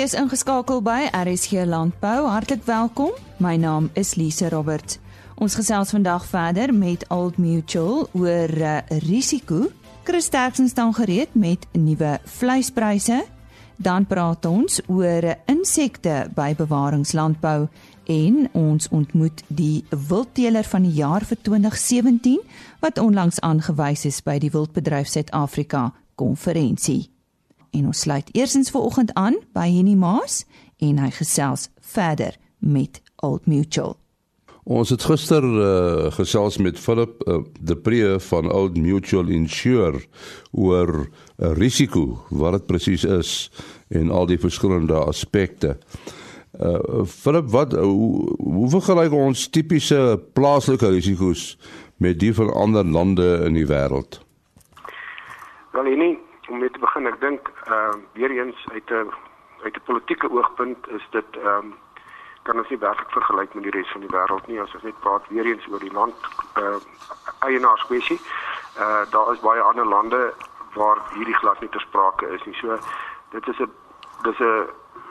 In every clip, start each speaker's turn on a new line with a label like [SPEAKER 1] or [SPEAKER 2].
[SPEAKER 1] is ingeskakel by RSG Landbou. Hartlik welkom. My naam is Lise Roberts. Ons gesels vandag verder met Old Mutual oor uh, risiko. Chris Sterksen staan gereed met nuwe vleispryse. Dan praat ons oor insekte by bewaringslandbou en ons ontmoet die wildteeler van die jaar vir 2017 wat onlangs aangewys is by die Wildbedryf Suid-Afrika konferensie. En ons sluit eersins vanoggend aan by Henny Maas en hy gesels verder met Old Mutual.
[SPEAKER 2] Ons het gister uh, gesels met Philip uh, De Pre van Old Mutual Insure oor 'n uh, risiko wat dit presies is en al die verskillende aspekte. Uh Philip, wat hoe, hoe vergelyk ons tipiese plaaslike risiko's met die van ander lande in die wêreld?
[SPEAKER 3] Wel, nie om mee te begin, ek dink ehm uh, weer eens uit 'n uit 'n politieke oogpunt is dit ehm um, kan ons nie werklik vergelyk met die res van die wêreld nie as ons net praat weer eens oor die land eh uh, eienaarskwesie. Eh uh, daar is baie ander lande waar hierdie glad nie ter sprake is nie. So dit is 'n dis 'n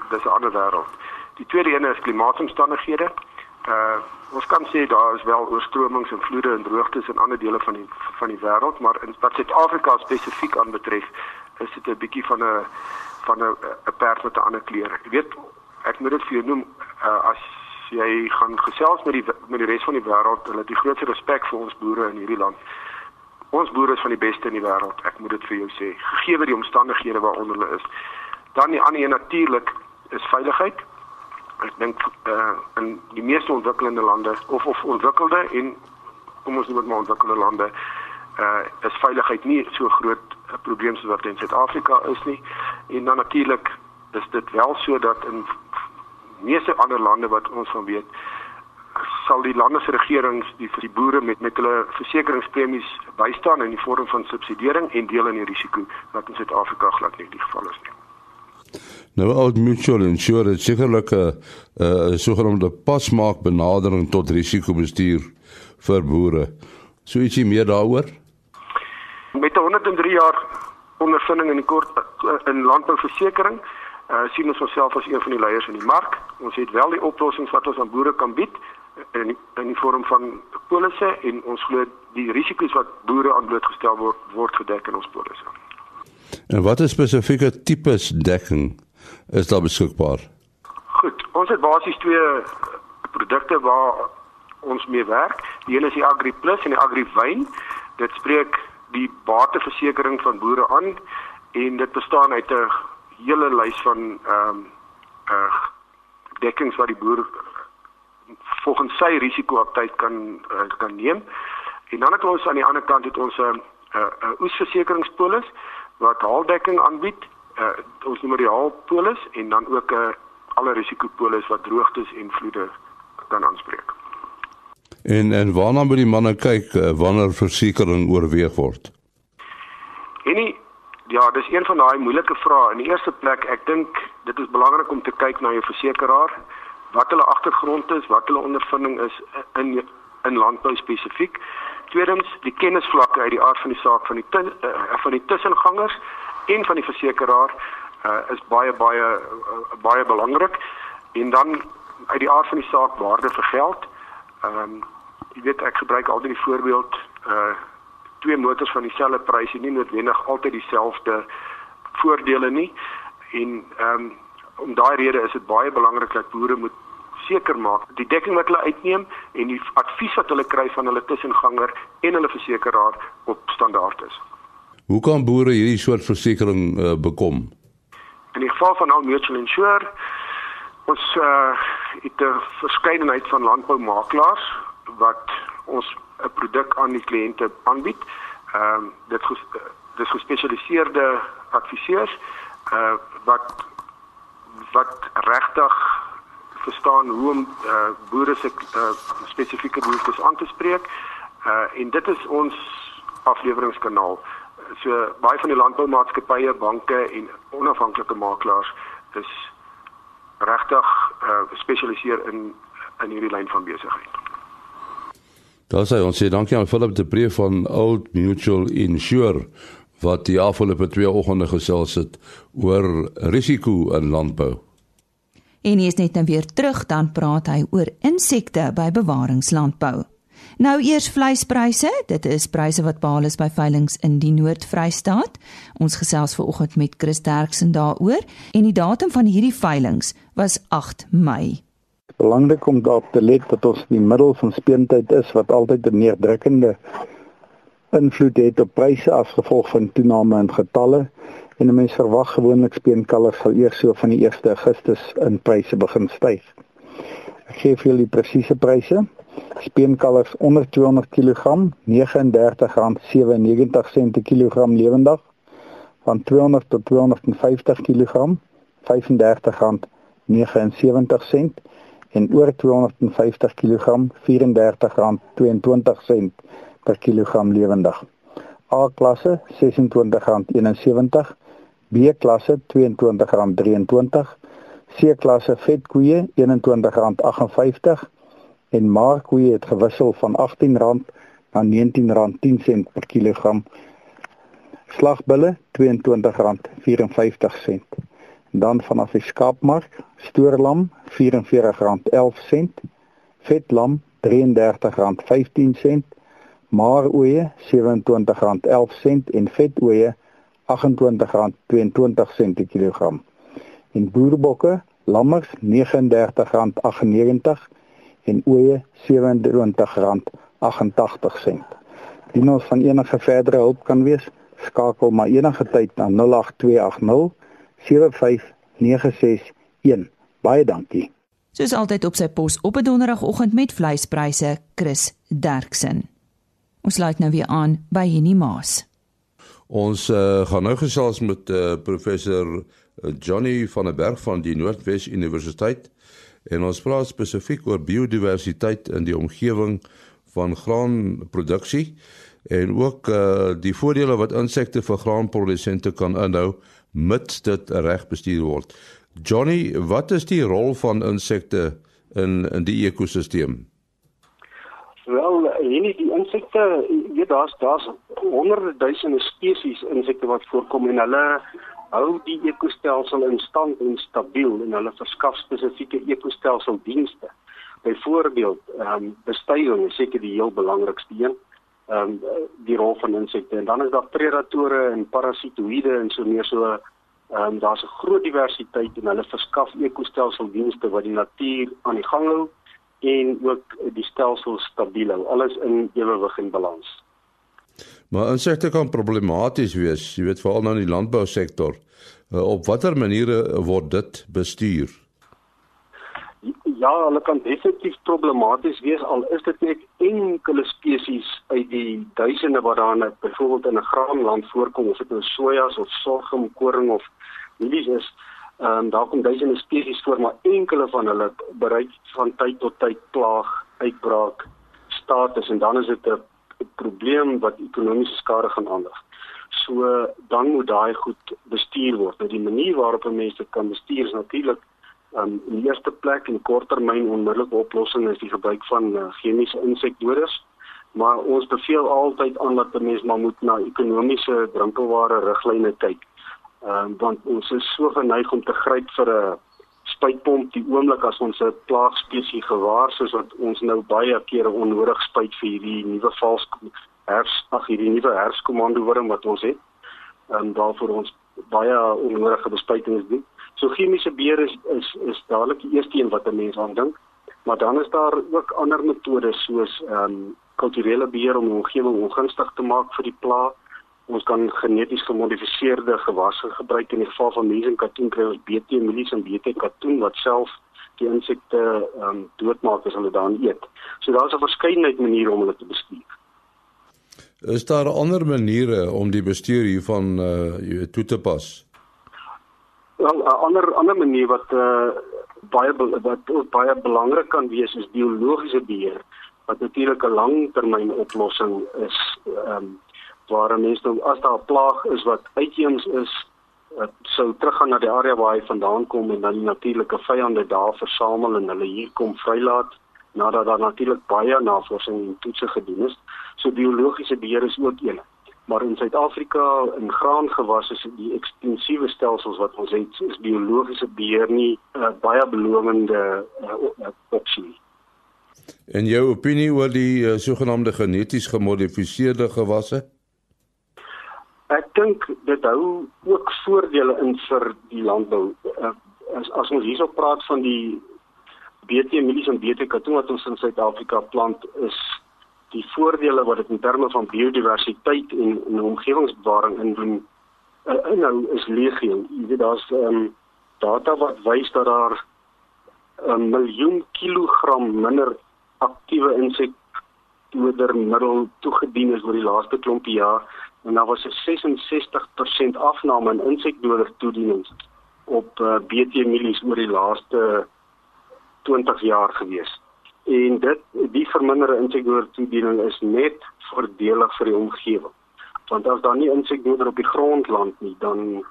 [SPEAKER 3] dis 'n ander wêreld. Die tweede een is klimaatomstandighede. Uh ons kan sê daar is wel oorstromings en vloede en droogtes in ander dele van die van die wêreld, maar in Suid-Afrika spesifiek aanbetref is dit 'n bietjie van 'n van 'n 'n perd met 'n ander kleur. Jy weet, ek moet dit vir jou noem uh, as jy gaan gesels met die met die res van die wêreld, hulle het die grootste respek vir ons boere in hierdie land. Ons boere is van die beste in die wêreld, ek moet dit vir jou sê, gegee die omstandighede waaronder hulle is. Dan die ander een natuurlik is veiligheid ek dink uh, in die meeste ontwikkelende lande of of ontwikkelde en kom ons noem dit maar ontwikkelde lande uh is veiligheid nie so groot 'n uh, probleem soos wat in Suid-Afrika is nie en dan natuurlik is dit wel so dat in meeste ander lande wat ons van weet sal die lande se regerings die vir die boere met met hulle versekeringspremies bystaan in die vorm van subsidiering en deel in die risiko wat in Suid-Afrika glad nie die geval is nie.
[SPEAKER 2] Nou Old Mutual Insure het sekerlik 'n uh, sogenaamde pasmaak benadering tot risikobestuur vir boere. So ietsie meer daaroor?
[SPEAKER 3] Met 103 jaar ondervinding in die kort in landbouversekering, uh, sien ons onsself as een van die leiers in die mark. Ons het wel die oplossings wat ons aan boere kan bied in in die vorm van polisse en ons glo die risiko's wat boere aan blootgestel word word gedek in ons polisse.
[SPEAKER 2] En wat is spesifieke tipes dekking is daar beskikbaar?
[SPEAKER 3] Goed, ons het basies twee produkte waar ons mee werk. Die een is die Agri Plus en die Agri Wyn. Dit spreek die bateversekering van boere aan en dit bestaan uit 'n hele lys van ehm um, uh dekkings wat die boer volgens sy risikoaptyd kan uh, kan neem. En dan het ons aan die ander kant het ons 'n uh, 'n uh, oesversekeringspolis wat haaldekking aanbied uh, ons noem die haalpolis en dan ook 'n uh, alle risikopolis wat droogtes en vloede kan aanspreek.
[SPEAKER 2] En en waarna moet die manne kyk uh, wanneer versekerings oorweeg word?
[SPEAKER 3] Enie ja, dis een van daai moeilike vrae. In die eerste plek, ek dink dit is belangrik om te kyk na jou versekeraar, wat hulle agtergrond is, wat hulle ondervinding is in in landbou spesifiek. Tweedens, die kennisvlakke uit die aard van die saak van die uh, van die tussengangers en van die versekeraar uh, is baie baie uh, baie belangrik en dan uit die aard van die saak waarde vir geld. Ehm um, jy weet ek gebruik altyd die voorbeeld uh twee motors van dieselfde prys en nie noodwendig altyd dieselfde voordele nie. En ehm um, om daai rede is dit baie belangrik dat boere moet seker maak die dekking wat hulle uitneem en die advies wat hulle kry van hulle tussenganger en hulle versekeraar op standaard is.
[SPEAKER 2] Hoe kan boere hierdie soort versekerings uh, bekom?
[SPEAKER 3] In die geval van Al Mutual Insure ons uh, het 'n verskeidenheid van landboumakelaars wat ons 'n produk aan die kliënte aanbied. Ehm um, dit ges, dis gespesialiseerde adviseurs uh, wat wat regtig verstaan hoe om uh, boere se uh, spesifieke behoeftes aan te spreek. Uh, en dit is ons afleweringskanaal so baie van die landboumaatskappye, banke en onafhanklike makelaars is regtig uh, gespesialiseer uh, in in hierdie lyn van besigheid.
[SPEAKER 2] Daar sê ons sê dankie aan Philip de Pre van Old Mutual Insure wat die afgelope twee oggende gesels het oor risiko in landbou.
[SPEAKER 1] En hy is net nou weer terug dan praat hy oor insekte by bewaringslandbou. Nou eers vleispryse. Dit is pryse wat behaal is by veilinge in die Noord-Vrystaat. Ons gesels ver oggend met Chris Derksen daaroor en die datum van hierdie veilinge was 8 Mei.
[SPEAKER 4] Belangrik om daarop te let dat ons in die middel van speentyd is wat altyd 'n neerdrukkende invloed het op pryse as gevolg van toename in getalle en 'n mens verwag gewoonlik speenkalvers sal eers so van die 1 Augustus in pryse begin styg. Ek gee vir julle die presiese pryse speenkalvers onder 200 kg R39.97 per kilogram lewendig van 200 tot 250 kg R35.79 en oor 250 kg R34.22 per kilogram lewendig. A klasse R26.71, B klasse R22.23, C klasse vetkoeie R21.58 en markkoeie het gewissel van R18 na R19.10 per kilogram. Slagbulle R22.54. Dan vanaf die skaapmark, stoorlam R44.11, vetlam R33.15, maaroeie R27.11 en vetoeie R28.22 per kilogram. En boerbokke, lammers R39.98 en oeye R27.88. Dien ons van enige verdere hulp kan wees, skakel maar enige tyd na 08280 75961. Baie dankie.
[SPEAKER 1] Soos altyd op sy pos op 'n donderdagoggend met vleispryse, Chris Derksen. Ons sluit nou weer aan by Henny Maas.
[SPEAKER 2] Ons uh, gaan nou gesels met uh, professor Johnny van der Berg van die Noordwes Universiteit en ons praat spesifiek oor biodiversiteit in die omgewing van graanproduksie en ook uh, die voordele wat insekte vir graanprodusente kan inhou mits dit reg bestuur word. Johnny, wat is die rol van insekte in in die ekosisteem?
[SPEAKER 5] Wel, hierdie die insekte, jy daar's daar's honderde duisende spesies insekte wat voorkom en hulle hou die ekostelsel in stand en stabiel en hulle verskaf spesifieke ekostelseldienste. Byvoorbeeld, ehm um, bestuiving is seker die heel belangrikste een. Ehm um, die rol van insekte en dan is daar predatore en parasitoïde en so meer so ehm um, daar's 'n groot diversiteit en hulle verskaf ekostelseldienste wat die natuur aan die gang hou en ook die stelsel stabiel hou. Alles in ewewig en balans.
[SPEAKER 2] Maar insekte kan problematies wees, jy weet veral nou in die landbousektor. Uh, op watter maniere word dit bestuur?
[SPEAKER 5] Ja, hulle kan definitief problematies wees al is dit net enkele spesies uit die duisende wat daar net byvoorbeeld in 'n graanland voorkom of dit nou sojas of sorghum, koring of mielies is. Ehm um, daar kom duisende spesies voor, maar enkele van hulle bereik van tyd tot tyd plaag, uitbraak status en dan is dit 'n 'n probleem wat ekonomiese skade gaan aandig. So dan moet daai goed bestuur word. Nou die manier waarop 'n mens dit kan bestuur is natuurlik um, in die eerste plek in korttermyn onmiddellike oplossing is die gebruik van uh, chemiese insekdoders. Maar ons beveel altyd aan dat 'n mens maar moet na ekonomiese drinkelware riglyne kyk. Ehm um, want ons is so geneig om te gryp vir 'n spuitpomp die oomblik as ons 'n plaagspesie gewaar soos wat ons nou baie kere onnodig spuit vir hierdie nuwe vals hers ag hierdie nuwe herskomando worm wat ons het en daarvoor ons baie onnodige bespuitings doen. So chemiese beheer is is is dadelik die eerste een wat 'n mens aan dink. Maar dan is daar ook ander metodes soos ehm um, kulturele beheer om die omgewing ongunstig te maak vir die plaag ons kan geneties gemodifiseerde gewasse gebruik in die geval van mense en katoen kry ons BT mielies en BT katoen wat self die insekte ehm um, doodmaak as hulle dan eet. So daar's 'n verskeidenheid maniere om hulle te bestuur.
[SPEAKER 2] Is daar ander maniere om die bestuur hiervan uh jy toe te pas?
[SPEAKER 5] Wel 'n ander ander manier wat uh baie wat baie belangrik kan wees is biologiese beheer wat natuurlik 'n langtermyn oplossing is ehm um, waar mense dan as daar 'n plaag is wat uitheems is, sou teruggaan na die area waar hy vandaan kom en dan die natuurlike vyande daar versamel en hulle hier kom vrylaat nadat daar natuurlik baie navorsing en toetse gedoen is. So biologiese beheer is ook een. Maar in Suid-Afrika in graangewasse is die ekstensiewe stelsels wat ons het, is biologiese beheer nie 'n uh, baie belowende uh, opsie.
[SPEAKER 2] En jou opinie oor die uh, sogenaamde geneties gemodifiseerde gewasse?
[SPEAKER 5] Ek dink dit hou ook voordele in vir die landbou. Uh, as as ons hierso praat van die BT mielies en BT katoen wat ons in Suid-Afrika plant is die voordele wat dit in terme van biodiversiteit en, en omgewingsbewaring indoen uh, inhou is legio. Jy weet daar's um, data wat wys dat daar 'n miljoen kilogram minder aktiewe insekdodermiddel toegedien is oor die laaste klompie jaar en daar was 'n 66% afname in insekdoder toedienings op uh, BT mielies oor die laaste 20 jaar gewees. En dit die verminderde insekdoder toediening is net voordelig vir die omgewing. Want as daar nie insekdoder op die grond land nie, dan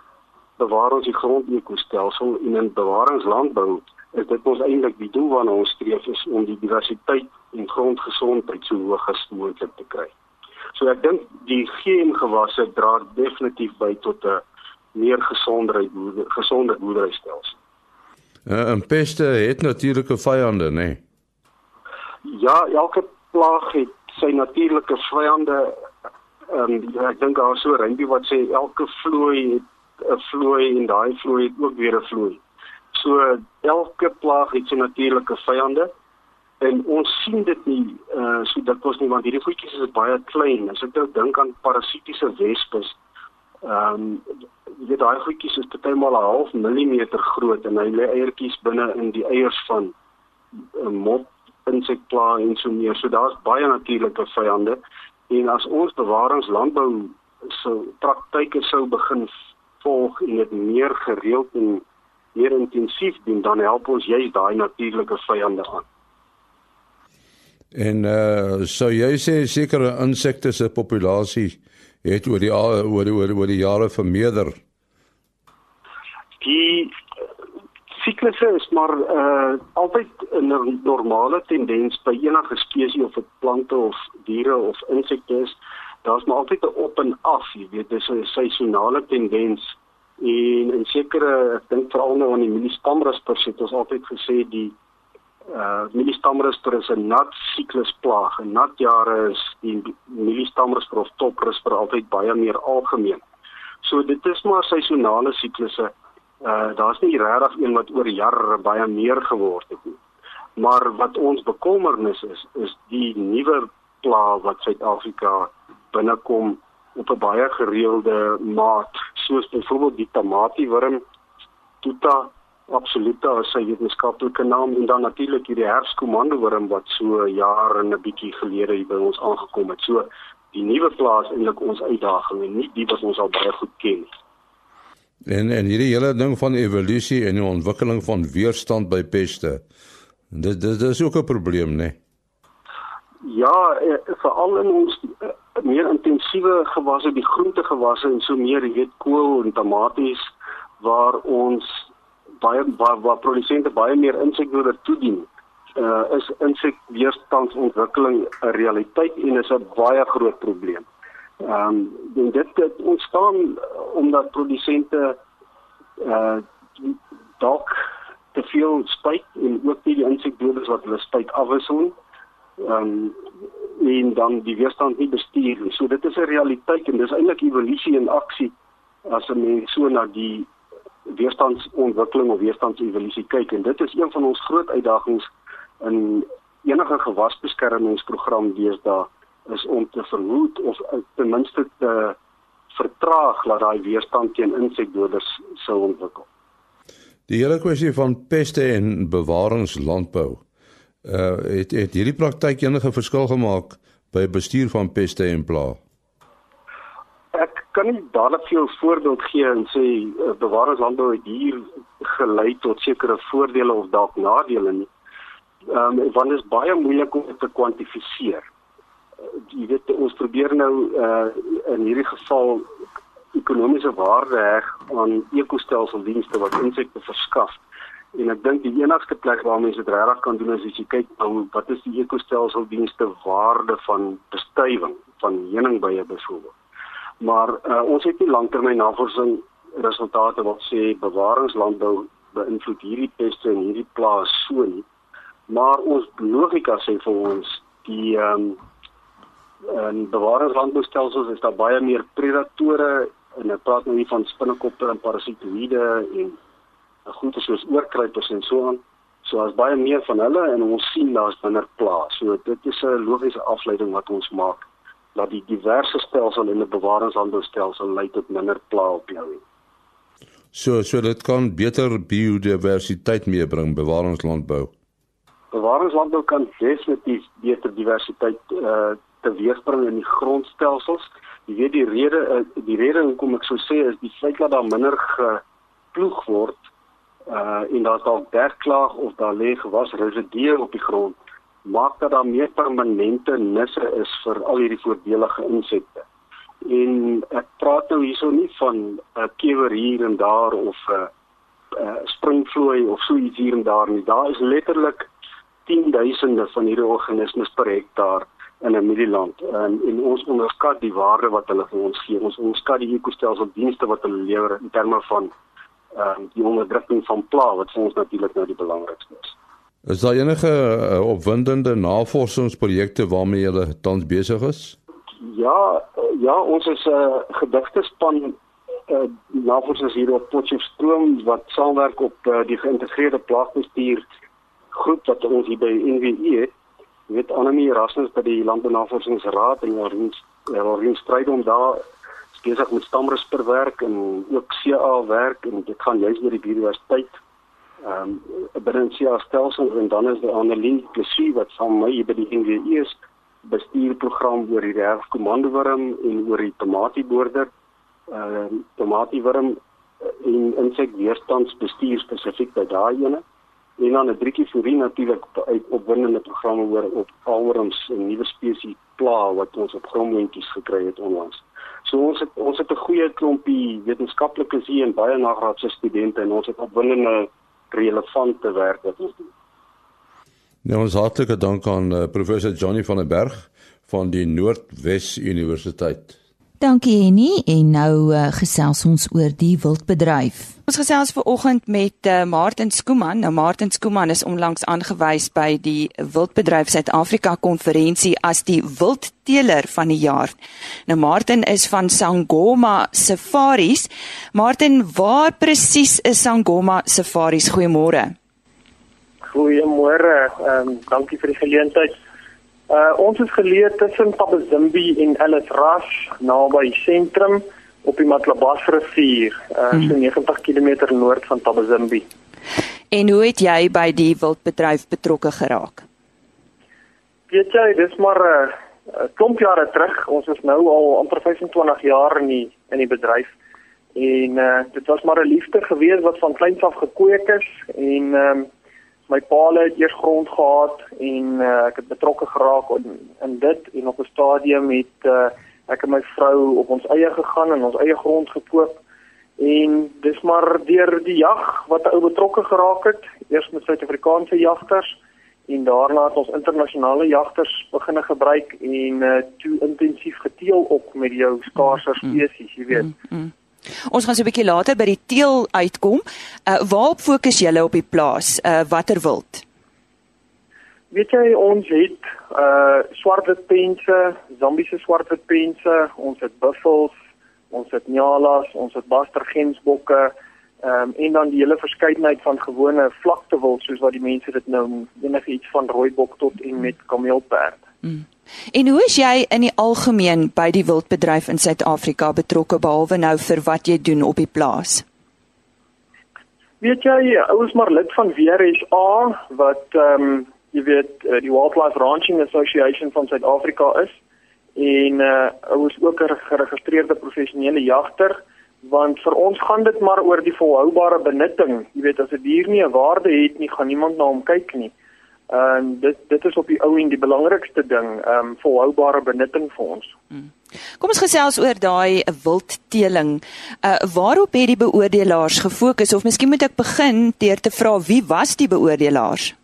[SPEAKER 5] bewaar ons die grondekostelsel en in bewaringslandbou is dit ons eintlik die doel waarna ons streef is om die diversiteit en grondgesondheid so hoog as moontlik te kry. So ek dink die GM-gewasse dra definitief by tot 'n meer gesondheid gesonde boerderystelsel.
[SPEAKER 2] Uh, en peste het natuurlike vyande, né? Nee?
[SPEAKER 5] Ja, elke plaag het sy natuurlike vyande. Ehm um, ek dink daar so rympie wat sê elke vlooi het 'n vlooi en daai vlooi het ook weer 'n vlooi. So elke plaag het sy natuurlike vyande en ons sien dit nie uh so dit was nie want hierdie goedjies is baie klein. As ek nou dink aan parasitiese wespes, ehm um, jy daai goedjies is partymal 'n half millimeter groot en hy lê eiertjies binne in die eiers van 'n mot insekpla en so meer. So daar's baie natuurlike vyande en as ons bewaringslandbou so praktyke sou begin volg en dit meer gereeld en meer intensief doen, dan help ons juist daai natuurlike vyande aan.
[SPEAKER 2] En uh sou jy sê sekere insekte se populasie het oor die oor oor oor die jare vermeerder?
[SPEAKER 5] die siklusse is maar uh altyd 'n normale tendens by enige spesies of dit plante of diere of insekte is. Daar's maar altyd 'n op en af, jy weet, dis 'n seisonale tendens en in sekere ek dink veral nou aan die milistamrus het ons altyd gesê die uh milistamrus is 'n nat siklusplaag. In nat jare is die milistamrus of toprus altyd baie meer algemeen. So dit is maar seisonale siklusse uh daar's nie regtig een wat oor jare baie meer geword het nie. Maar wat ons bekommernis is, is die nuwe pla wat Suid-Afrika binnekom op 'n baie gereelde maat, soos byvoorbeeld die tamatiewurm Tuta absolute as sy wetenskaplike naam en dan natuurlik hierdie herfskomandowurm wat so jare en 'n bietjie gelede hier by ons aangekom het. So die nuwe plaas eintlik ons uitdaging en nie die wat ons al baie goed ken nie.
[SPEAKER 2] En en hierdie hele ding van evolusie en die ontwikkeling van weerstand by peste. Dit dit is ook 'n probleem, né? Nee?
[SPEAKER 5] Ja, eh, veral in ons eh, meer intensiewe gewasse, die groentegewasse en so meer, jy weet, kool en tomaties waar ons baie waar, waar produsente baie meer insekdoder toedien. Uh is insekweerstandsontwikkeling 'n realiteit en is 'n baie groot probleem. Ehm um, dit dit ontstaan uh, omdat produsente uh dalk te veel spuit en ook nie die insekdoders wat hulle spuit afwissel nie. Ehm um, en dan die weerstand nie bestuur nie. So dit is 'n realiteit en dis eintlik evolusie in aksie as 'n mens so na die weerstandsontwikkeling of weerstandsevolusie kyk en dit is een van ons groot uitdagings in enige gewasbeskermingsprogram deesdae is om te verhoed of ten minste te vertraag dat daai weerstand teen insekdoders sou ontwikkel.
[SPEAKER 2] Die hele kwessie van peste en bewaringslandbou. Uh het het hierdie praktyk enige verskil gemaak by bestuur van peste en plaag?
[SPEAKER 5] Kan nie dadelik vir jou voorbeeld gee en sê uh, bewaringslandbou het hier gelei tot sekere voordele of dalk nadele nie. Ehm um, want dit is baie moeilik om dit te kwantifiseer jy weet ons probeer nou uh in hierdie geval ekonomiese waarde heg aan ekostelseldienste wat insekte verskaf. En ek dink die enigste plek waar mense dit regtig kan doen is as jy kyk na wat is die ekostelseldienste waarde van bestuiving van heuningbye byvoorbeeld. Maar uh, ons het nie langtermynnavorsing resultate wat sê bewaringslandbou beïnvloed hierdie peste en hierdie plaas so nie. Maar ons logika sê vir ons die ehm um, en bewaringslandboustelsels is daar baie meer predatore en ek praat nou hier van spinnekoppe en parasitoïde en goeie soos oorkruipers en so aan. So as baie meer van hulle en ons sien daar's minder plaas. So dit is 'n logiese afleiding wat ons maak dat die diverse stelsel in 'n bewaringslandboustelsel lei tot minder pla op jou.
[SPEAKER 2] So so dit kan beter biodiversiteit meebring bewaringslandbou.
[SPEAKER 5] Bewaringslandbou kan definitief beter diversiteit uh teweegbring in die grondstelsels. Jy weet die rede uh, die rede hoekom ek so sê is die feit dat daar minder geploeg word uh en daar's dalk bergklaag of daar lê gewas residue op die grond maak dat daar meer permanente nisse is vir al hierdie voordelige insekte. En ek praat nou hierso nie van 'n uh, kewer hier en daar of 'n uh, uh, springvloei of so iets hier en daar nie. Daar is letterlik 10000de van hierdie organismes per hektaar in 'n middeland en, en ons onderskat die waarde wat hulle vir ons gee. Ons onderskat die ekostelsel dienste wat hulle lewer in terme van ehm uh, die onderdrukking van pla wat vir ons natuurlik nou die belangrikste is.
[SPEAKER 2] Is daar enige uh, opwindende navorsingsprojekte waarmee julle tans besig is?
[SPEAKER 5] Ja, ja, ons is 'n uh, gedigte span uh, navorsers hier op Potchefstroom wat saamwerk op uh, die geïntegreerde plaagbestuur groep wat ons hier by NWI het. Jy weet Anemie Erasmus by die Landbounavorsingsraad en ons ons stryd om daar besig met stamrisperwerk en ook CA werk en dit gaan juist oor die biodiversiteit ehm um, binne die stelsel en dan is daar Annelien Plessis wat van my by die NWE is bestuurprogram oor die herfkomandowurm en oor die tomatieboorder ehm uh, tomatiewurm en insekweerstandsbestuur spesifiek by daai ene en dan 'n driekie vir natuurlik uit opwindende programme oor op alworms en nuwe spesies pla wat ons op grondwentjies gekry het onlangs. So ons het ons het 'n goeie klompie wetenskaplikes hier en baie nagraadse studente en ons het opwindende relevante werk wat ons doen.
[SPEAKER 2] Nou ons hartlike dank aan uh, professor Johnny van der Berg van die Noordwes Universiteit.
[SPEAKER 1] Dankie Henny en nou uh, gesels ons oor die wildbedryf. Ons gesels ver oggend met uh, Martin Skooman. Nou Martin Skooman is onlangs aangewys by die Wildbedryf Suid-Afrika konferensie as die wildteeler van die jaar. Nou Martin is van Sangoma Safaris. Martin, waar presies is Sangoma Safaris? Goeiemôre.
[SPEAKER 6] Goeiemôre. Ehm um, dankie vir die geleentheid. Uh ons is geleë tussen Tabazimbi en Ellis Rush naby sentrum op die Matlabas rivier, uh so 90 hmm. km noord van Tabazimbi.
[SPEAKER 1] En hoe het jy by die wildbedryf betrokke geraak?
[SPEAKER 6] Weet jy, dis maar 'n uh, klomp jare terug. Ons is nou al amper 25 jaar in die in die bedryf. En uh dit was maar 'n liefde gewees wat van kleins af gekweek is en ehm um, my paal het eers grond gehad en uh, ek het betrokke geraak in, in dit en op 'n stadium het uh, ek en my vrou op ons eie gegaan en ons eie grond gekoop en dis maar deur die jag wat ou betrokke geraak het eers met Suid-Afrikaanse jagters en daarna het ons internasionale jagters begine gebruik en uh, toe intensief geteel op met jou skaarse mm, mm, spesies jy weet mm, mm.
[SPEAKER 1] Ons gaan so 'n bietjie later by die teel uitkom. Uh waarop fokus julle op die plaas? Uh watter wild?
[SPEAKER 6] Weet jy ons het uh swartwitpense, Zambiese swartwitpense, ons het buffels, ons het nyalas, ons het bastergensbokke, ehm um, en dan die hele verskeidenheid van gewone vlaktewild soos wat die mense dit nou enige iets van rooibok tot en met kameelperd. Mm.
[SPEAKER 1] En hoe is jy in die algemeen by die wildbedryf in Suid-Afrika betrokke behalwe nou vir wat jy doen op die plaas?
[SPEAKER 6] Weet jy, ouers maar lid van WRSA wat ehm um, jy weet uh, die Wildlife Ranching Association van Suid-Afrika is en uh ouers ook 'n geregistreerde professionele jagter want vir ons gaan dit maar oor die volhoubare benutting. Jy weet as 'n die dier nie 'n waarde het nie, gaan niemand na hom kyk nie. En dit dit is op die ou en die belangrikste ding, ehm um, volhoubare benutting vir ons. Hmm.
[SPEAKER 1] Kom ons gesels oor daai wildteeling. Uh waarop het die beoordelaars gefokus of miskien moet ek begin deur te vra wie was die beoordelaars?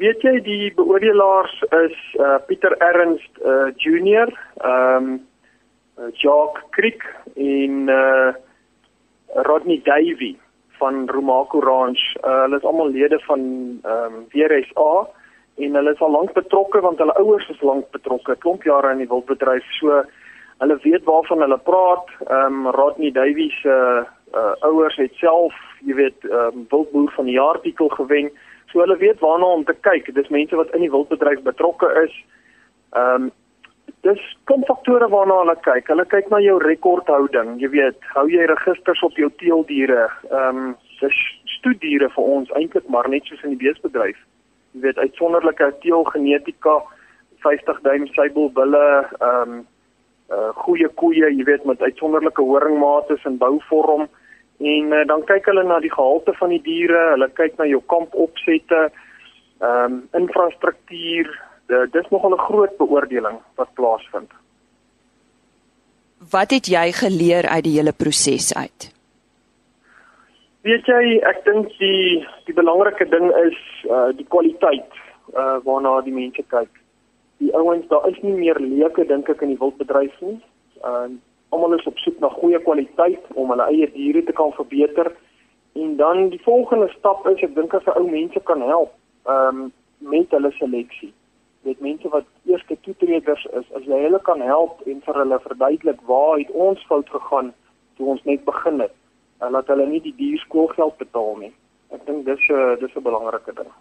[SPEAKER 6] Weet jy die beoordelaars is uh Pieter Ernst uh junior, ehm um, uh, Jacques Creek en uh Rodney Davey van Romaco Ranch. Uh, hulle is almal lede van ehm um, WRSA en hulle is al lank betrokke want hulle ouers is lank betrokke, klomp jare in die wildbedryf. So hulle weet waarvan hulle praat. Ehm um, Rodney Davey se uh, uh, ouers het self, jy weet, ehm um, wildboer van die jaar titel gewen. So hulle weet waarna om te kyk. Dis mense wat in die wildbedryf betrokke is. Ehm um, dis kom faktore waarna hulle kyk. Hulle kyk na jou rekordhouding. Jy weet, hou jy registers op jou teeldiere? Ehm um, dis stoediere vir ons eintlik maar net soos in die beesbedryf. Jy weet, uitsonderlike teelgenetika, 50 duim seibelbulle, ehm um, uh goeie koeie, jy weet met uitsonderlike horingmate en bouvorm en uh, dan kyk hulle na die gehalte van die diere, hulle kyk na jou kampopsette, ehm um, infrastruktuur, dis nogal 'n groot beoordeling wat plaasvind.
[SPEAKER 1] Wat het jy geleer uit die hele proses uit?
[SPEAKER 6] Weet jy, ek dink die die belangrike ding is uh die kwaliteit uh waarna die mense kyk. Die ouens, daar is nie meer leuke dink ek in die wildbedryf nie. Uh almal is op soek na goeie kwaliteit om hulle eie diere te kan verbeter. En dan die volgende stap is ek dink as 'n ou mense kan help um met hulle seleksie met mense wat eerste toetreders is, as jy hulle kan help en vir hulle verduidelik waar het ons fout gegaan toe ons net begin het, en laat hulle nie die duur skoolgeld betaal nie. Ek dink dis 'n dis 'n belangrike ding.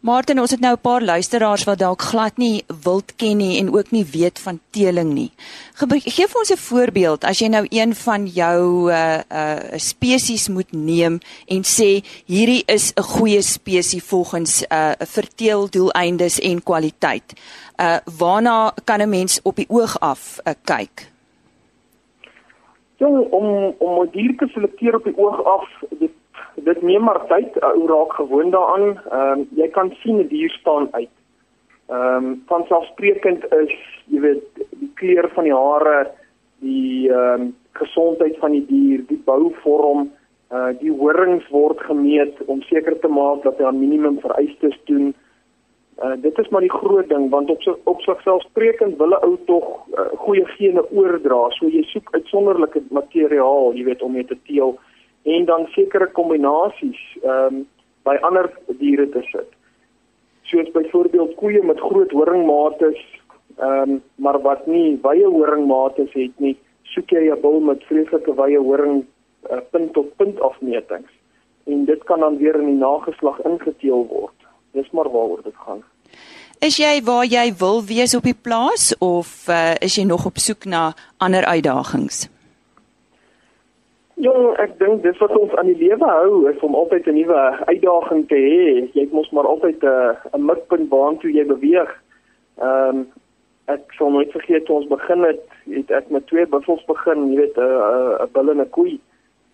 [SPEAKER 1] Martin, ons het nou 'n paar luisteraars wat dalk glad nie wild ken nie en ook nie weet van teeling nie. Geef ons 'n voorbeeld as jy nou een van jou uh uh spesies moet neem en sê hierdie is 'n goeie spesies volgens uh verteeldoeleindes en kwaliteit. Uh waarna kan 'n mens op die oog af uh, kyk?
[SPEAKER 6] Jong, om om 'n dier te selekteer op die oog af, dit dit neem maar tyd. Ou raak gewoond daaraan. Ehm um, jy kan sien 'n dier staan uit. Ehm um, vanselfsprekend is, jy weet, die kleur van die hare, die ehm um, gesondheid van die dier, die bouvorm, uh die horings word gemeet om seker te maak dat hy aan minimum vereistes doen. Uh dit is maar die groot ding want op so op sigselfsprekend wil 'n ou tog uh, goeie gene oordra. So jy soek uitsonderlike materiaal, jy weet, om mee te teel en dan sekere kombinasies ehm um, by ander diere te sit. Soos byvoorbeeld koeie met groot horingmates ehm um, maar wat nie wye horingmates het nie, soek jy 'n bul met vreeslike wye horing uh, punt tot punt afmetings. En dit kan dan weer in die nageslag ingeteel word. Dis maar waaroor dit gaan.
[SPEAKER 1] Is jy waar jy wil wees op die plaas of uh, is jy nog op soek na ander uitdagings?
[SPEAKER 6] Jong, ek dink dis wat ons aan die lewe hou, is om altyd 'n nuwe uitdaging te hê. Jy moet maar altyd 'n uh, 'n mikpunt waantoe jy beweeg. Ehm um, ek sou nooit vergeet toe ons begin het, het ek met twee buffels begin, jy weet, 'n uh, 'n uh, bil en 'n koei.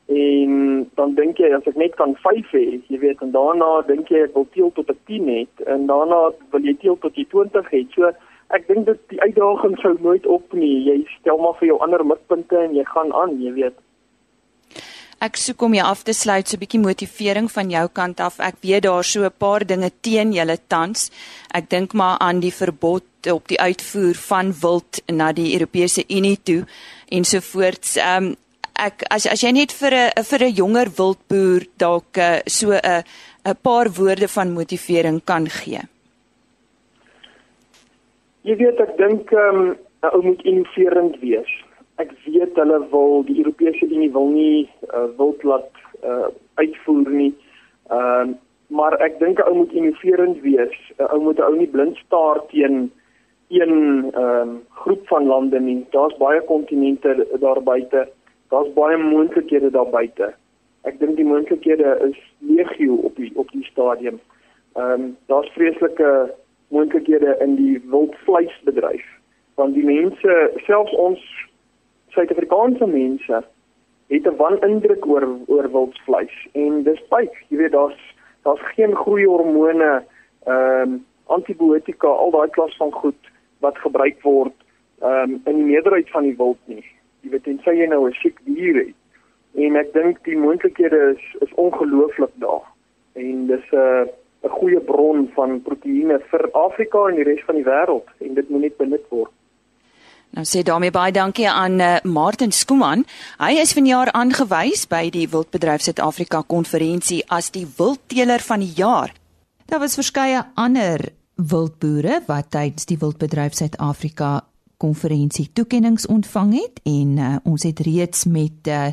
[SPEAKER 6] En dan dink jy as ek net kan 5 hê, jy weet, en daarna dink jy ek wil teel tot 'n 10 hê en daarna wil jy teel tot jy 20 het. So ek dink dit die uitdaging sou nooit op nie. Jy stel maar vir jou ander mikpunte en jy gaan aan, jy weet.
[SPEAKER 1] Ek soek om jou af te sluit so 'n bietjie motivering van jou kant af. Ek weet daar so 'n paar dinge teen julle tans. Ek dink maar aan die verbod op die uitvoer van wild na die Europese Unie toe ensovoorts. Ehm um, ek as as jy net vir 'n vir 'n jonger wildboer dalk uh, so 'n 'n paar woorde van motivering kan gee.
[SPEAKER 6] Jy weet ek dink ehm um, ou moet innoverend wees ek weet hulle wil die Europese Unie wil nie uh, wil laat uh, uitvoer nie. Ehm uh, maar ek dink 'n ou moet innoverend wees. 'n Ou moet 'n ou nie blind staar teen een ehm uh, groep van lande nie. Daar's baie kontinente daar buite. Daar's baie moontlikhede daar buite. Ek dink die moontlikhede is legio op die op die stadium. Ehm um, daar's vreeslike moontlikhede in die wildvleisbedryf want die mense selfs ons Suid-Afrikaanse mense het 'n wanindruk oor oor wildsvleis en dis baie, jy weet daar's daar's geen groeihormone, ehm um, antibiotika, al daai klas van goed wat gebruik word ehm um, in die meerderheid van die wild nie. Jy weet en sê jy nou 'n siek dier het. En ek dink die moontlikhede is is ongelooflik daar. En dis 'n uh, 'n goeie bron van proteïene vir Afrika en die res van die wêreld en dit moet net benut word.
[SPEAKER 1] Nou sê daarmee baie dankie aan uh, Martin Skuman. Hy is vanjaar aangewys by die Wildbedryf Suid-Afrika konferensie as die wildteeler van die jaar. Daar was verskeie ander wildboere wat tydens die Wildbedryf Suid-Afrika konferensie toekenninge ontvang het en uh, ons het reeds met uh,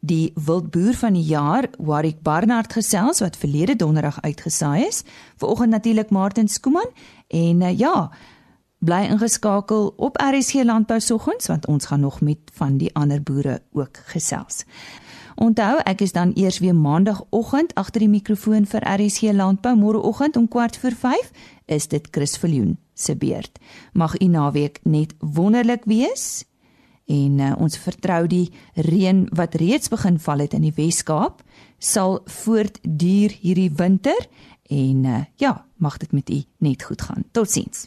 [SPEAKER 1] die wildboer van die jaar Warwick Barnard gesels wat verlede donderdag uitgesaai is. Vanoggend natuurlik Martin Skuman en uh, ja, bly ingeskakel op RSG Landbou soggens want ons gaan nog met van die ander boere ook gesels. Onthou, ek is dan eers weer maandagooggend agter die mikrofoon vir RSG Landbou môreoggend om kwart voor 5 is dit Chris Viljoen se beurt. Mag u naweek net wonderlik wees. En uh, ons vertrou die reën wat reeds begin val het in die Wes-Kaap sal voortduur hierdie winter en uh, ja, mag dit met u net goed gaan. Totsiens.